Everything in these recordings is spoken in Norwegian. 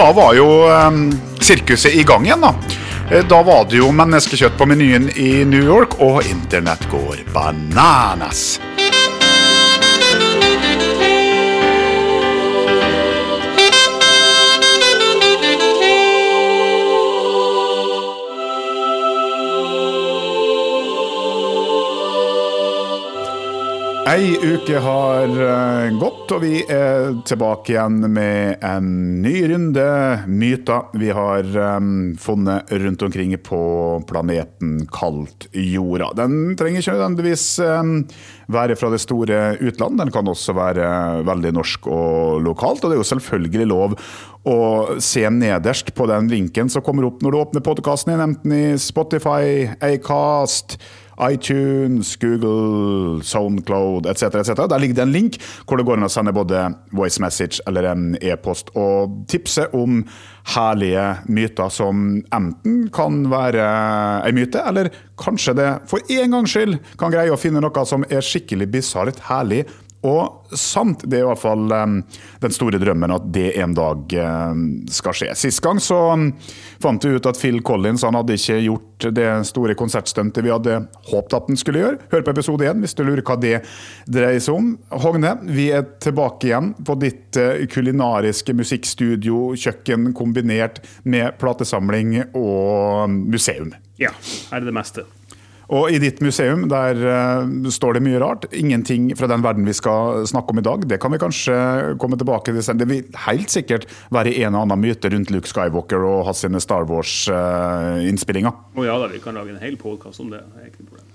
da var jo um, sirkuset i gang igjen, da. Eh, Da var det jo menneskekjøtt på menyen i New York, og internett går bananas. Ei uke har eh, gått, og vi er tilbake igjen med en ny runde myter vi har eh, funnet rundt omkring på planeten kalt jorda. Den trenger ikke nødvendigvis eh, være fra det store utland, den kan også være veldig norsk og lokalt. Og det er jo selvfølgelig lov å se nederst på den linken som kommer opp når du åpner podkasten din, enten i Spotify, Acast iTunes, Google, Soundcloud etc. etc. Der ligger det en link hvor det går an å sende både voice message eller en e-post og tipse om herlige myter som enten kan være ei myte, eller kanskje det for en gangs skyld kan greie å finne noe som er skikkelig bisart, herlig og sant. Det er i hvert fall um, den store drømmen at det en dag um, skal skje. Sist gang så um, fant vi ut at Phil Collins han hadde ikke gjort det store konsertstuntet vi hadde håpet at han skulle gjøre. Hør på episode én hvis du lurer hva det dreier seg om. Hogne, vi er tilbake igjen på ditt uh, kulinariske musikkstudio, kjøkken kombinert med platesamling og museum. Ja, er det meste. Og i ditt museum der uh, står det mye rart. Ingenting fra den verden vi skal snakke om i dag. Det kan vi kanskje komme tilbake til. Det vil helt sikkert være en og annen myte rundt Luke Skywalker og hans sine Star Wars-innspillinger. Å ja da, vi kan lage en hel podkast om det. det er ikke noe problem.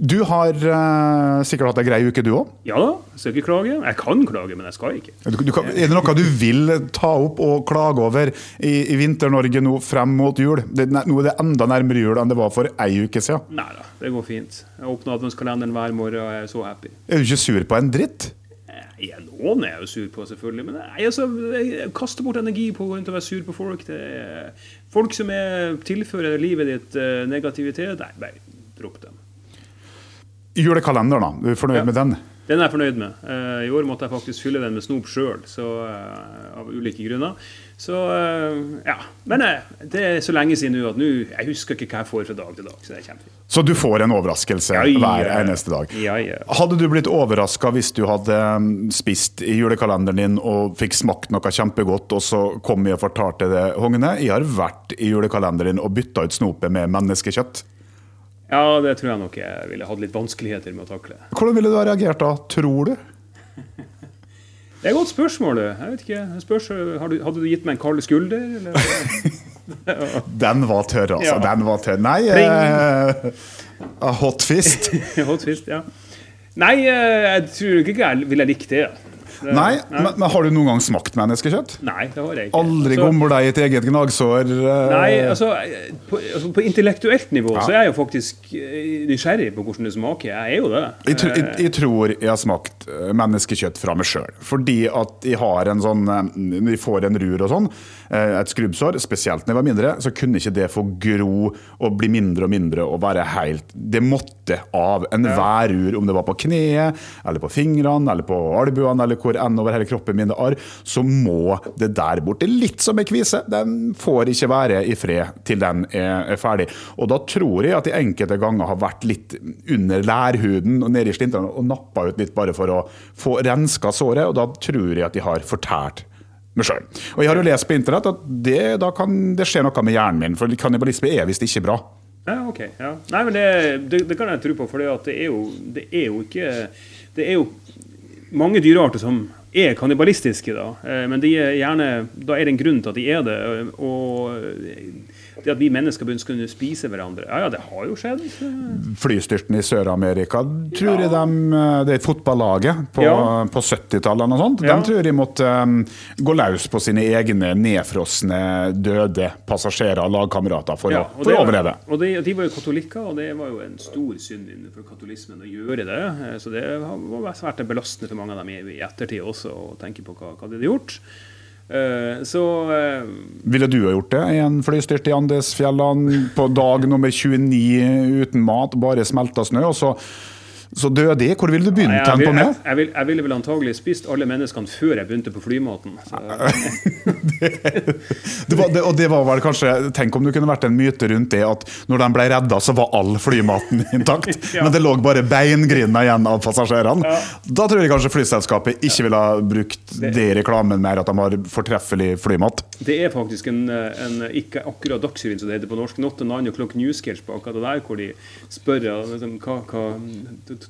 Du har uh, sikkert hatt ei grei uke, du òg? Ja da, skal ikke klage. Jeg kan klage, men jeg skal ikke. Du, du kan, er det noe du vil ta opp og klage over i, i Vinter-Norge nå frem mot jul? Det, nå er det enda nærmere jul enn det var for ei uke siden. Nei da, det går fint. Jeg åpner adventskalenderen hver morgen og jeg er så happy. Er du ikke sur på en dritt? Ja, noen er jeg jo sur på, selvfølgelig. Men jeg, altså, jeg kaster bort energi på å gå rundt og være sur på folk. Det folk som er, tilfører livet ditt eh, negativitet. Nei, bare dropp dem. Julekalenderen, da. Du er fornøyd Ja. med den? Den er jeg fornøyd med. Eh, I år måtte jeg faktisk fylle den med snop sjøl, av ulike grunner. Så eh, ja. Men eh, det er så lenge siden nå at nå Jeg husker ikke hva jeg får fra dag til dag. Så det er kjempefint. Så du får en overraskelse Ja, ja. hver eneste dag. Ja, ja. Hadde du blitt overraska hvis du hadde mm, spist i julekalenderen din og fikk smakt noe kjempegodt, og så kom jeg og fortalte det, Hogne, jeg har vært i julekalenderen din og bytta ut snopet med menneskekjøtt. Ja, det tror jeg nok jeg ville hatt litt vanskeligheter med å takle. Hvordan ville du ha reagert da, tror du? Det er et godt spørsmål, du. Jeg vet ikke. Jeg Spørs, har du, hadde du gitt meg en kald skulder? Eller? Den var tørr, altså. Ja. Den var tørr. Nei, eh, hot fist. Hot fist, ja. Nei, eh, jeg tror ikke jeg ville likt det. Det Nei, men, men har du noen gang smakt menneskekjøtt? Nei, det har jeg ikke. Aldri Altså, gommer deg et eget gnagsår? Uh... Nei, altså på, altså på intellektuelt nivå Ja. så er jeg jo faktisk eh, nysgjerrig på hvordan det smaker. Jeg er jo det. Jeg, tr jeg, Eh, jeg tror jeg har smakt menneskekjøtt fra meg sjøl. Fordi at jeg har en sånn Vi får en rur og sånn, et skrubbsår, spesielt når jeg var mindre, så kunne ikke det få gro og bli mindre og mindre og være helt Det måtte av. Enhver værur, om det var på kneet, eller på fingrene, eller på albuene, eller hvor enn over hele kroppen min det arr, så må det der bort. Det er litt som en kvise. Den får ikke være i fred til den er, er ferdig. Og da tror jeg at de enkelte ganger har vært litt under lærhuden og nede i slintrene og nappa ut litt bare for å få renska såret, og da tror jeg at de har fortært meg sjøl. Og jeg har jo lest på internett at det, da kan det skje noe med hjernen min, for kannibalisme er visst ikke bra. Ja, ok. Ja. Nei, men det, det, det kan jeg tro på, for det er jo, det er jo ikke Det er jo mange dyrearter som er kannibalistiske, da. Eh, Men de er gjerne, da er det en grunn til at de er det. Og det at vi mennesker begynte kunne spise hverandre Ja, ja, det har jo skjedd. Flystyrten i Sør-Amerika, tror jeg de, det er fotballaget på, Ja. på 70-tallet eller noe sånt, Ja. de tror de måtte um, gå løs på sine egne nedfrosne, døde passasjerer og lagkamerater for, Ja, å, for det- å overleve. Og de, de var jo katolikker, og det var jo en stor synd innenfor katolismen å gjøre det. Eh, Så det var svært belastende for mange av dem i, i ettertid også, å tenke på hva, hva de hadde gjort. Eh, Så eh, Ville du ha gjort det? En flystyrt i Andesfjellene på dag nummer 29 uten mat, bare smelta snø, og så Så døde det. Hvor ville du begynt Jeg, hen vil, på jeg, med? jeg, vil, jeg ville vel antagelig spist alle menneskene før jeg begynte på flymaten. det, Det var, det, og det var vel kanskje Tenk om det kunne vært en myte rundt det at når de ble redda, så var all flymaten intakt. Ja. Men det lå bare beingrinda igjen av passasjerene. Ja. Da tror jeg kanskje flyselskapet ikke ville ha brukt Det- det i reklamen mer, at de har fortreffelig flymat. det er faktisk en, en ikke akkurat Dagsrevyen, som det heter på norsk, Not a Nine O'Clock Newsketch på akkurat det der, hvor de spør liksom, hva, hva,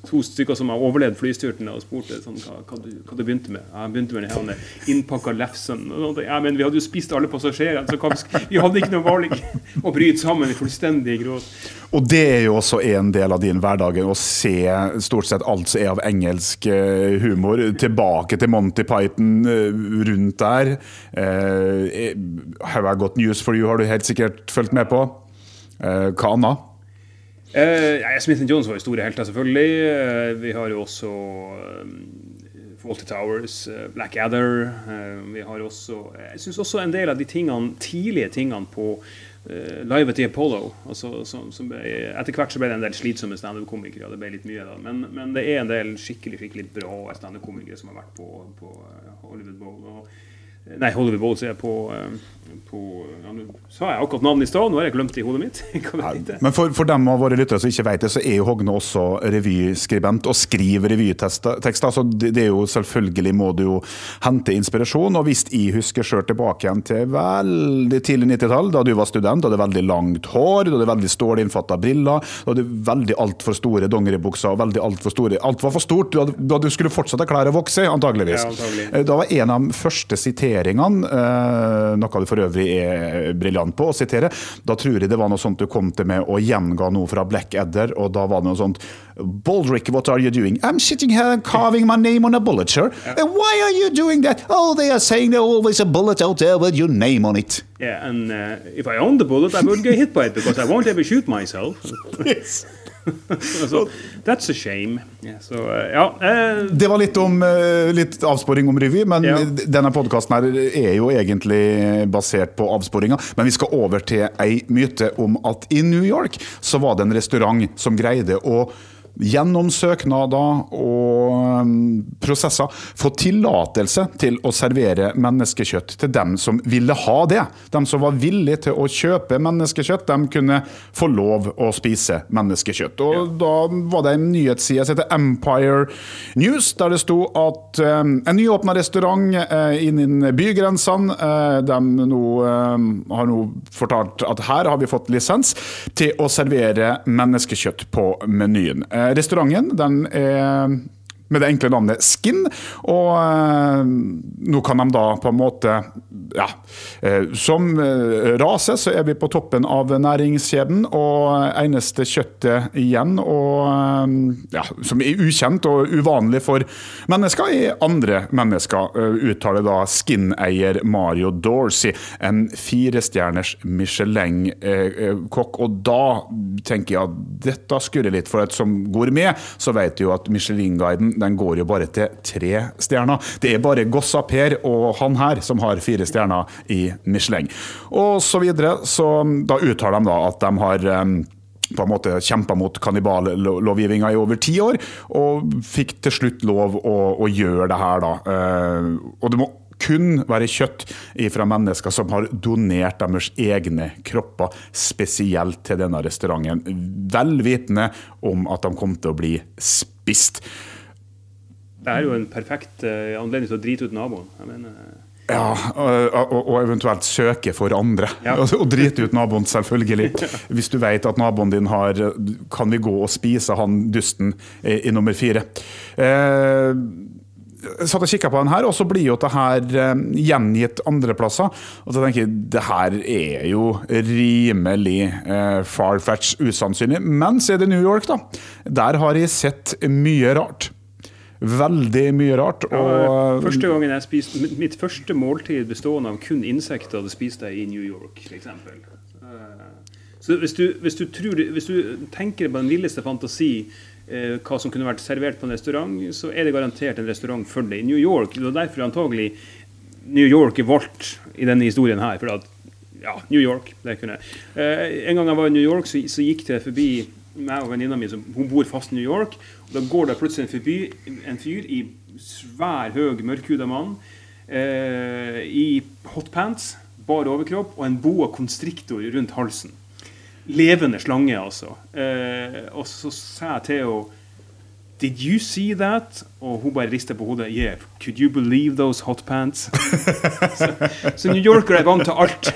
to stykker som har overlevd flystyrten, og spurte sånn, hva, hva, du, hva du begynte med. Jeg begynte med denne innpakka lefsen. Ja, men vi hadde jo spist alle passasjerene, så hva, vi hadde ikke noe valg å bryte sammen i fullstendig gråt. Og det er jo også en del av din hverdag, å se stort sett alt som er av engelsk eh, humor. Tilbake til Monty Python eh, rundt der. Eh, Have I got news for you har du helt sikkert fulgt med på. Eh, hva annet? Eh, Smith Jones var jo store helter, selvfølgelig. Eh, vi har jo også eh, Fawlty Towers, eh, Black Adder. eh, vi har også Jeg syns også en del av de tingene, tidlige tingene på eh, Live at the Apollo altså, som, som Etter hvert så ble det en del slitsomme standup-komikere. Det ble litt mye da, men, men det er en del skikkelig skikkelig bra standup-komikere som har vært på, på eh, Hollywood Bowl. Og, Nei, Hollywood Bowl sier jeg på, eh, på ja, Nå sa jeg akkurat navnet i stad, nå har jeg glemt det i hodet mitt. Heter. Men for, for dem av våre lyttere som ikke vet det, så er jo Hogne også revyskribent og skriver revytekster. Så det, det er jo selvfølgelig må du jo hente inspirasjon. Og hvis jeg husker sjøl tilbake igjen til veldig tidlig 90-tall, da du var student, da hadde veldig langt hår, da hadde veldig stålinnfatta briller, da hadde veldig altfor store dongeribukser og veldig altfor store Alt var for stort. Da, da du skulle fortsatt ha klær å vokse antageligvis. Ja, antagelig. Eh, Da var en av de første siteringene, eh, noe du for øvrig er briljant på å sitere, da tror jeg det var noe sånt du kom til med og gjenga noe fra Black Adder, og da var det noe sånt Baldrick, what are you doing? I'm sitting here carving my name on a bullet, sir. And why are you doing that? Oh, they are saying there's always a bullet out there with your name on it. Yeah, and uh, if I owned the bullet, I wouldn't get hit by it because I won't ever shoot myself. so that's a shame. Yeah, so uh, ja. eh, Det var litt om eh, litt avsporing om revy, men Ja. denne podkasten er jo egentlig basert på avsporinga. Men vi skal over til ei myte om at i New York så var det en restaurant som greide å gjennom søknader og um, prosesser få tillatelse til å servere menneskekjøtt til dem som ville ha det. De som var villige til å kjøpe menneskekjøtt, de kunne få lov å spise menneskekjøtt. Og Da var det en nyhetsside som heter Empire News, der det sto at um, en nyåpna restaurant uh, innen bygrensene uh, de nå, um, har nå fortalt at her har vi fått lisens til å servere menneskekjøtt på menyen. Eh, Restauranten den er med det enkle navnet Skin. Og eh, nå kan de da på en måte Ja. Eh, som eh, rase så er vi på toppen av næringskjeden, og eneste kjøttet igjen og ja, som er ukjent og uvanlig for mennesker, er andre mennesker, uttaler da Skin-eier Mario Dorsey, en firestjerners Michelin-kokk. Og da tenker jeg at dette skurrer litt, for et som gourmet, så vet du jo at Michelin-guiden den går jo bare til tre stjerner. Det er bare Gossa Per og han her som har fire stjerner i Michelin. Og så videre, så da uttaler de da at de har um, på en måte kjempa mot kanniballovgivninga i over ti år, og fikk til slutt lov å, å gjøre det her, da. Eh, og det må kun være kjøtt fra mennesker som har donert deres egne kropper spesielt til denne restauranten, vel vitende om at de kom til å bli spist. Det er jo en perfekt eh, anledning til å drite ut naboen. Jeg mener, eh, Ja, og, og, eventuelt søke for andre. Ja. Og, drite ut naboen, selvfølgelig. Hvis du vet at naboen din har Kan vi gå og spise han dusten i, i nummer fire? Eh, satt og kikka på den her, og så blir jo det her eh, gjengitt andreplasser. Og så tenker jeg det her er jo rimelig eh, far-fetch usannsynlig. Men så er det New York, da. Der har jeg sett mye rart. Veldig mye rart. Og første gangen jeg spiste mitt- første måltid bestående av kun insekter, det spiste jeg i New York, f.eks. Så hvis du, hvis, du tror, hvis du tenker på den villeste fantasi eh, hva som kunne vært servert på en restaurant, så er det garantert en restaurant for det i New York. Det var derfor antagelig New York er valgt i denne historien her. for at ja, New York. det kunne jeg. Eh, En gang jeg var i New York, så, så gikk det forbi meg og venninna mi som hun bor fast i New York. og Da går det plutselig en, forbi, en fyr i svær, høy, mørkhuda mann eh, i hotpants, bar overkropp og en boa constrictor rundt halsen. Levende slange, altså. Eh, og så sa jeg til henne Did you see that? Og hun bare rister på hodet. Yeah, could you believe those hot pants? så, så New Yorker er vant til alt.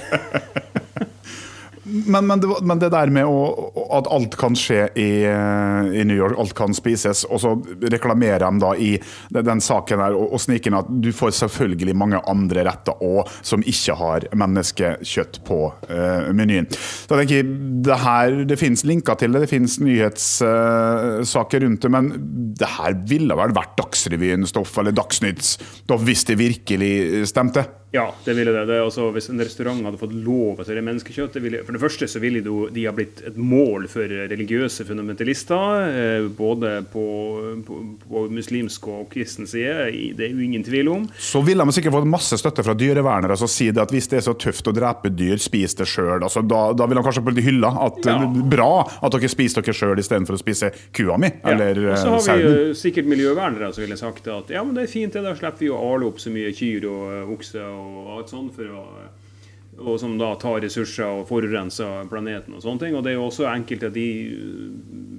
Men, men, det, men, det, der med å, at alt kan skje i, i, New York, alt kan spises, og så reklamerer de da i den saken der og, og sniker inn at du får selvfølgelig mange andre retter òg som ikke har menneskekjøtt på uh, menyen. Så jeg Det her, det finnes linker til det, det finnes nyhetssaker uh, rundt det, men det her ville vel vært Dagsrevyen-stoff eller Dagsnytt-stoff hvis det virkelig stemte? Ja, det ville det. det altså, hvis en restaurant hadde fått lov å servere menneskekjøtt ville, For det første så ville de ha blitt et mål for religiøse fundamentalister. Eh, både på, på, på, muslimsk og kristen side. Det er jo ingen tvil om. Så ville de sikkert fått masse støtte fra dyrevernere som sier at hvis det er så tøft å drepe dyr, spis det sjøl. Altså, da, da vil de kanskje på hylla at ja. det er bra at dere spiser dere sjøl istedenfor å spise kua mi eller ja. Og så har vi sikkert miljøvernere som ville sagt at ja, men det er fint, det, da slipper vi å ale opp så mye kyr og okse. og og alt sånt for å og som da tar ressurser og forurenser planeten og sånne ting. Og det er jo også enkelte av de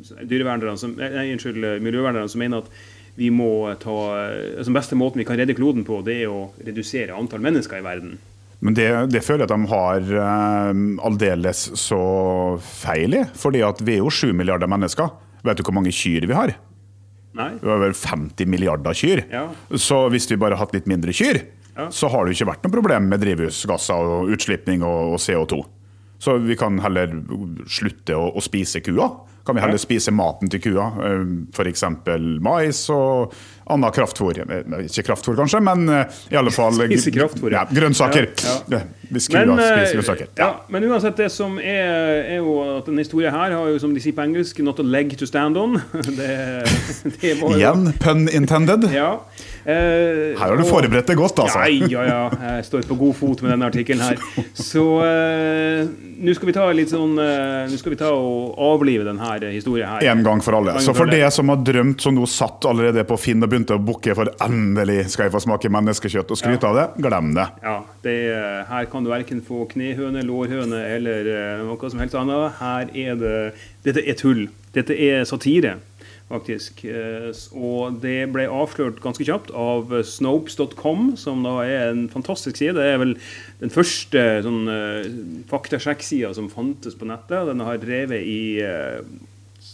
eh, som, nei, unnskyld, miljøvernerne som mener at vi må ta altså beste måten vi kan redde kloden på, det er å redusere antall mennesker i verden. Men det, det føler jeg at de har eh, aldeles så feil i. fordi at vi er jo sju milliarder mennesker. Vet du hvor mange kyr vi har? Nei. Vi har vel 50 milliarder kyr. Ja. Så hvis vi bare hadde hatt litt mindre kyr, ja. så har det ikke vært noe problem med drivhusgasser og utslipping og CO2. Så vi kan heller slutte å, å spise kua. Kan vi heller spise maten til kua, eh, f.eks. mais og annet kraftfôr. Ikke kraftfôr, kanskje, men eh, i alle fall Spise kraftfôr, ja. grønnsaker. Ja, ja. Hvis kua men, spiser eh, grønnsaker. Ja. men uansett, det som er, er jo at denne historien her har jo, som de sier på engelsk, 'not a leg to stand on'. det, det Igjen pun intended. Ja. Eh, her har du forberedt deg godt, altså. Ja, ja, ja. Jeg står på god fot med denne artikkelen her. Så uh, nå skal vi ta litt sånn uh, Nå skal vi ta og avlive denne historien her. En gang for alle. Så for det som har drømt, som nå satt allerede på Finn og begynte å booke for endelig skal jeg få smake menneskekjøtt og skryte ja. av det, glem det. Ja, det, Her kan du verken få knehøne, lårhøne eller noe som helst annet. Her er det Dette er tull. Dette er satire faktisk. Eh, og det ble avslørt ganske kjapt av Snopes.com, som da er en fantastisk side. Det er vel den første sånn, eh, faktasjekksida som fantes på nettet. Den har drevet i eh,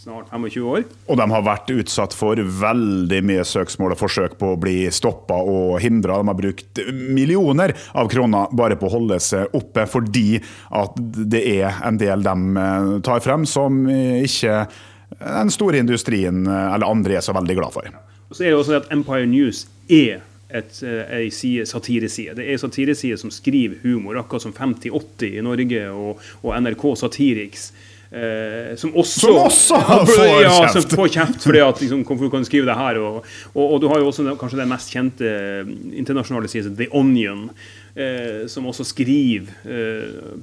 snart 25 år. Og de har vært utsatt for veldig mye søksmål og forsøk på å bli stoppa og hindra. De har brukt millioner av kroner bare på å holde seg oppe, fordi at det er en del de tar frem som ikke den store industrien eh, eller andre er så veldig glad for. Og så er det også at Empire News er et, ei eh, satireside. Det er satireside som skriver humor, akkurat som 5080 i Norge og, og NRK Satiriks. Eh, som også, som også får ja, kjeft! Som får kjeft fordi at liksom, hvorfor kan skrive det her? Og, og, og, du har jo også kanskje den mest kjente internasjonale siden, The Onion, eh, som også skriver eh,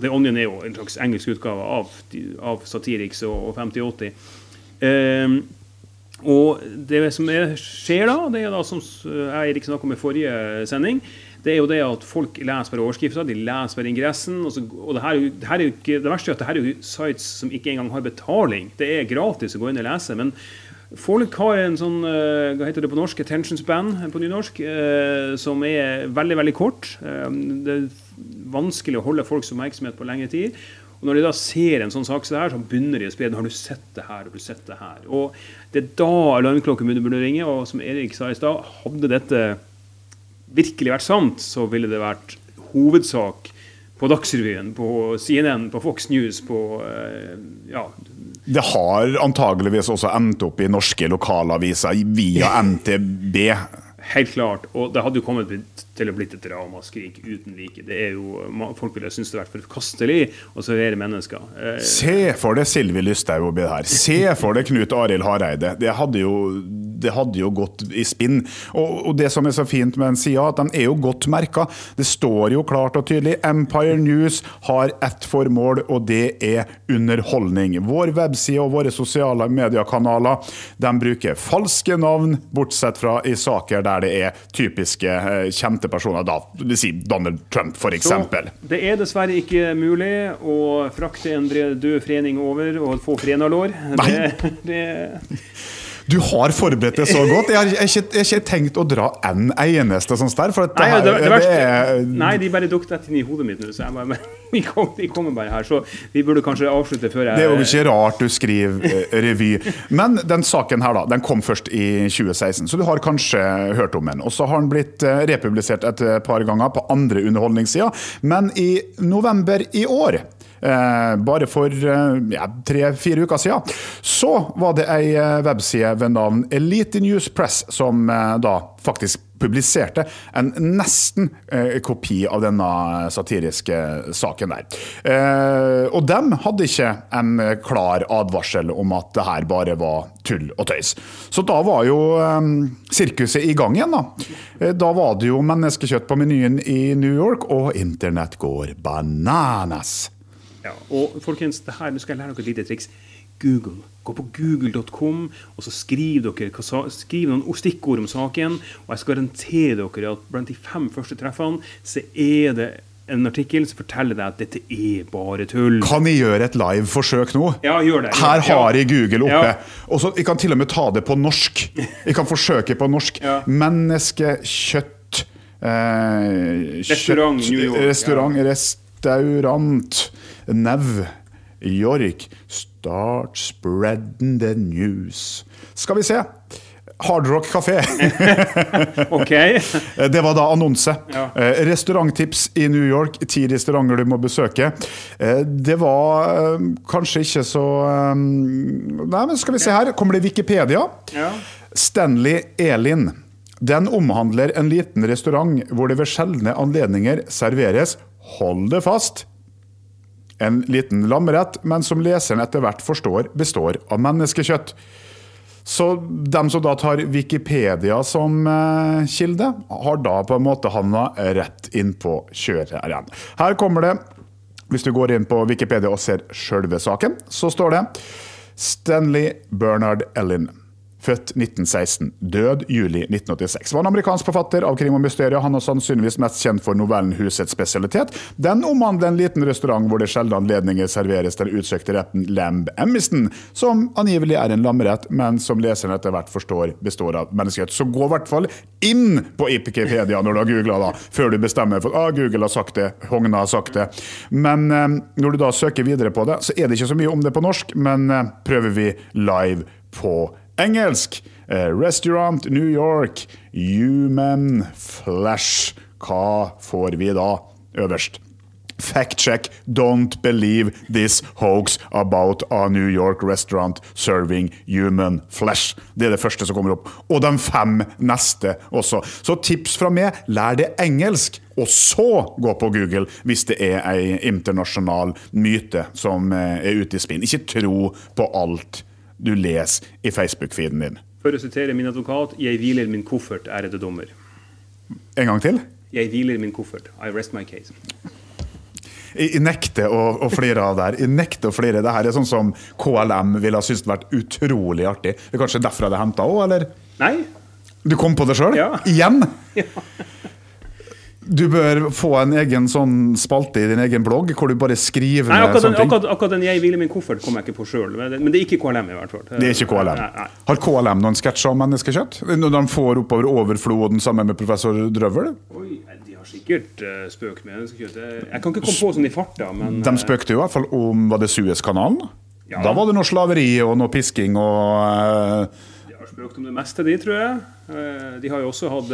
The Onion er jo en slags engelsk utgave av, av Satiriks og, og 5080. Eh, og det som er, skjer da, det er da som jeg Erik snakka om i forrige sending, det er jo det at folk leser bare overskrifta, de leser bare ingressen. Og, så, og det, her, det, her er jo ikke, det verste er at det her er jo sites som ikke engang har betaling. Det er gratis å gå inn og lese. men Folk har en sånn eh, hva heter det på norsk, attention span på nynorsk, eh, som er veldig veldig kort. Eh, det er vanskelig å holde folks oppmerksomhet på lengre tid. Og Når de da ser en sånn sak som så her, så begynner de å spre. Har du sett det her? Har du sett det her? Og Det er da alarmklokken burde ringe. Og som Erik sa i stad, hadde dette virkelig vært sant, så ville det vært hovedsak på Dagsrevyen, på CNN, på Fox News, på ja, det har antageligvis også endt opp i norske lokalaviser via NTB. Helt klart. Og det hadde jo kommet til å blitt et ramaskrik uten like. Det er jo, Folk ville synes det har vært forkastelig å servere mennesker. Eh, Se for deg Sylvi Lysthaug oppi det her. Se for deg Knut Arild Hareide. Det hadde jo det hadde jo gått i spinn. Og, og det som er så fint med den sida, at de er jo godt merka. Det står jo klart og tydelig Empire News har ett formål, og det er underholdning. Vår webside og våre sosiale mediekanaler de bruker falske navn, bortsett fra i saker der det er typiske eh, kjente personer. Da, si Donald Trump, f.eks. Det er dessverre ikke mulig å frakte en død forening over og få frenalår. Det, det du har forberedt det så godt. Jeg har ikke, jeg har ikke tenkt å dra en eneste sånn der. For nei, her, det, det er, nei, de bare dukket rett inn i hodet mitt nå. Så jeg bare, de, kom, de kommer bare her. Så vi burde kanskje avslutte før jeg Det er jo ikke rart du skriver eh, revy. Men den saken her, da, den kom først i 2016, så du har kanskje hørt om den. Og så har den blitt eh, republisert et par ganger på andre underholdningssider. Men i november i år bare for eh, ja, tre-fire uker siden, så var det ei eh, webside ved navn Elite News Press som da faktisk publiserte en nesten eh, kopi av denne satiriske saken der. Eh, og dem hadde ikke en klar advarsel om at det her bare var tull og tøys. Så da var jo eh, sirkuset i gang igjen, da. Da var det jo menneskekjøtt på menyen i New York, og internett går bananas. Ja, og folkens, det her, nå skal jeg lære dere et lite triks. Google. Gå på google.com, og så skriv dere skriv noen stikkord om saken. Og jeg skal garantere dere at blant de fem første treffene så er det en artikkel som forteller deg at dette er bare tull. Kan jeg gjøre et live-forsøk nå? Ja, gjør det. Her har jeg Google oppe. Ja. Og så, Jeg kan til og med ta det på norsk. Jeg kan forsøke på norsk. Ja. Menneskekjøtt eh, Restaurant New York. Restaurant, restaurant Nev York. Start spreading the news. Skal vi se. Hard Rock kafé. okay. Det var da annonse. Ja. Eh, restauranttips i New York. Ti restauranter du må besøke. Eh, det var eh, kanskje ikke så Nei, men skal vi se her. Kommer det Wikipedia? Ja. Stanley Elin. Den omhandler en liten restaurant hvor det ved sjeldne anledninger serveres, hold det fast, en liten lammerett, men som leseren etter hvert forstår består av menneskekjøtt. Så dem som da tar Wikipedia som eh, kilde, har da på en måte havna rett inn på kjøreren. her kommer det, hvis du går inn på Wikipedia og ser sjølve saken, så står det Stanley Bernard Ellin. Født 1916, død juli 1986. Var en amerikansk forfatter av krim og mysterier. Han er sannsynligvis mest kjent for novellen 'Husets spesialitet'. Den omhandler en liten restaurant hvor det sjeldne anledninger serveres den utsøkte retten lamb emmisten, som angivelig er en lammerett, men som leseren etter hvert forstår består av menneskehet. Så gå i hvert fall inn på Ipikipedia når du har googla, da, før du bestemmer for ah, Google har sagt det, Hogna har sagt det. Men eh, når du da søker videre på det, så er det ikke så mye om det på norsk, men eh, prøver vi live på Engelsk. Eh, restaurant New York. Human flesh. Hva får vi da øverst? Fact check. Don't believe this hoax about a New York restaurant serving human flesh. Det er det første som kommer opp. Og de fem neste også. Så tips fra meg, lær det engelsk. Og så gå på Google hvis det er ei internasjonal myte som eh, er ute i spinn. Ikke tro på alt du leser i Facebook-feeden din. For å sitere min advokat, 'Jeg hviler min koffert, ærede dommer'. En gang til? Jeg hviler min koffert. I rest my case. Jeg, nekter å, å flire av det her. Jeg nekter å flire. Det her er sånn som KLM ville ha syntes vært utrolig artig. Det er kanskje derfra det er henta òg, eller? Nei. Du kom på det sjøl? Ja. Igjen? Ja. Du bør få en egen sånn spalte i din egen blogg, hvor du bare skriver Nei, akkurat, den, akkurat, akkurat den 'Jeg hviler min koffert' kommer jeg ikke på sjøl. Men det er ikke KLM, i hvert fall. Det er ikke KLM. Nei, nei. Har KLM noen sketsjer om menneskekjøtt? Når de får oppover overfloden sammen med professor Drøvel? Oi, de har sikkert uh, spøkt med menneskekjøtt. Jeg kan ikke komme på sånn i farta, men De spøkte jo i hvert fall om Var det Suezkanalen? Ja. Da var det noe slaveri og noe pisking og uh... De har spøkt om det meste, de, tror jeg. Uh, de har jo også hatt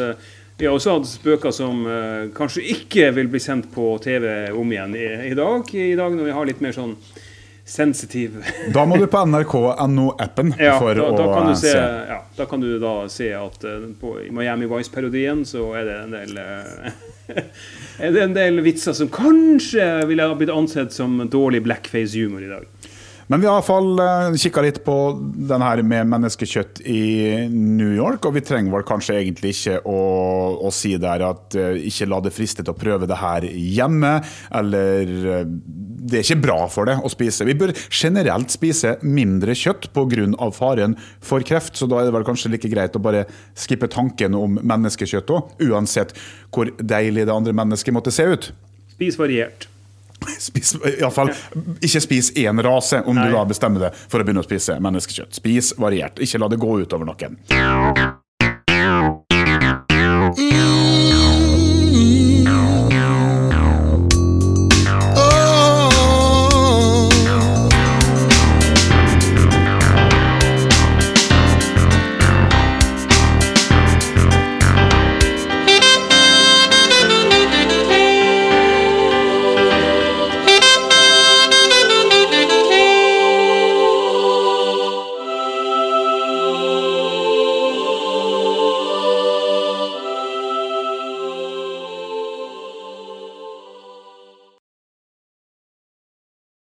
vi har også hatt spøker som uh, kanskje ikke vil bli sendt på TV om igjen i, i, dag. I dag når vi har litt mer sånn sensitiv Da må du på nrk.no-appen ja, for da, da å se. se. Ja, da kan du da se at uh, på, Miami Vice-parodien så er det en del uh, er det en del vitser som kanskje ville ha blitt ansett som dårlig blackface-humor i dag. Men vi har iallfall uh, kikka litt på den her med menneskekjøtt i New York, og vi trenger vel kanskje egentlig ikke å, å si der at uh, ikke la det friste til å prøve det her hjemme, eller uh, det er ikke bra for det å spise. Vi bør generelt spise mindre kjøtt pga. faren for kreft, så da er det vel kanskje like greit å bare skippe tanken om menneskekjøtt òg, uansett hvor deilig det andre mennesket måtte se ut. Spis variert. Spis, i alle fall, ikke spis én rase om Nei. du da bestemmer deg for å begynne å spise menneskekjøtt. Spis variert. Ikke la det gå utover noen.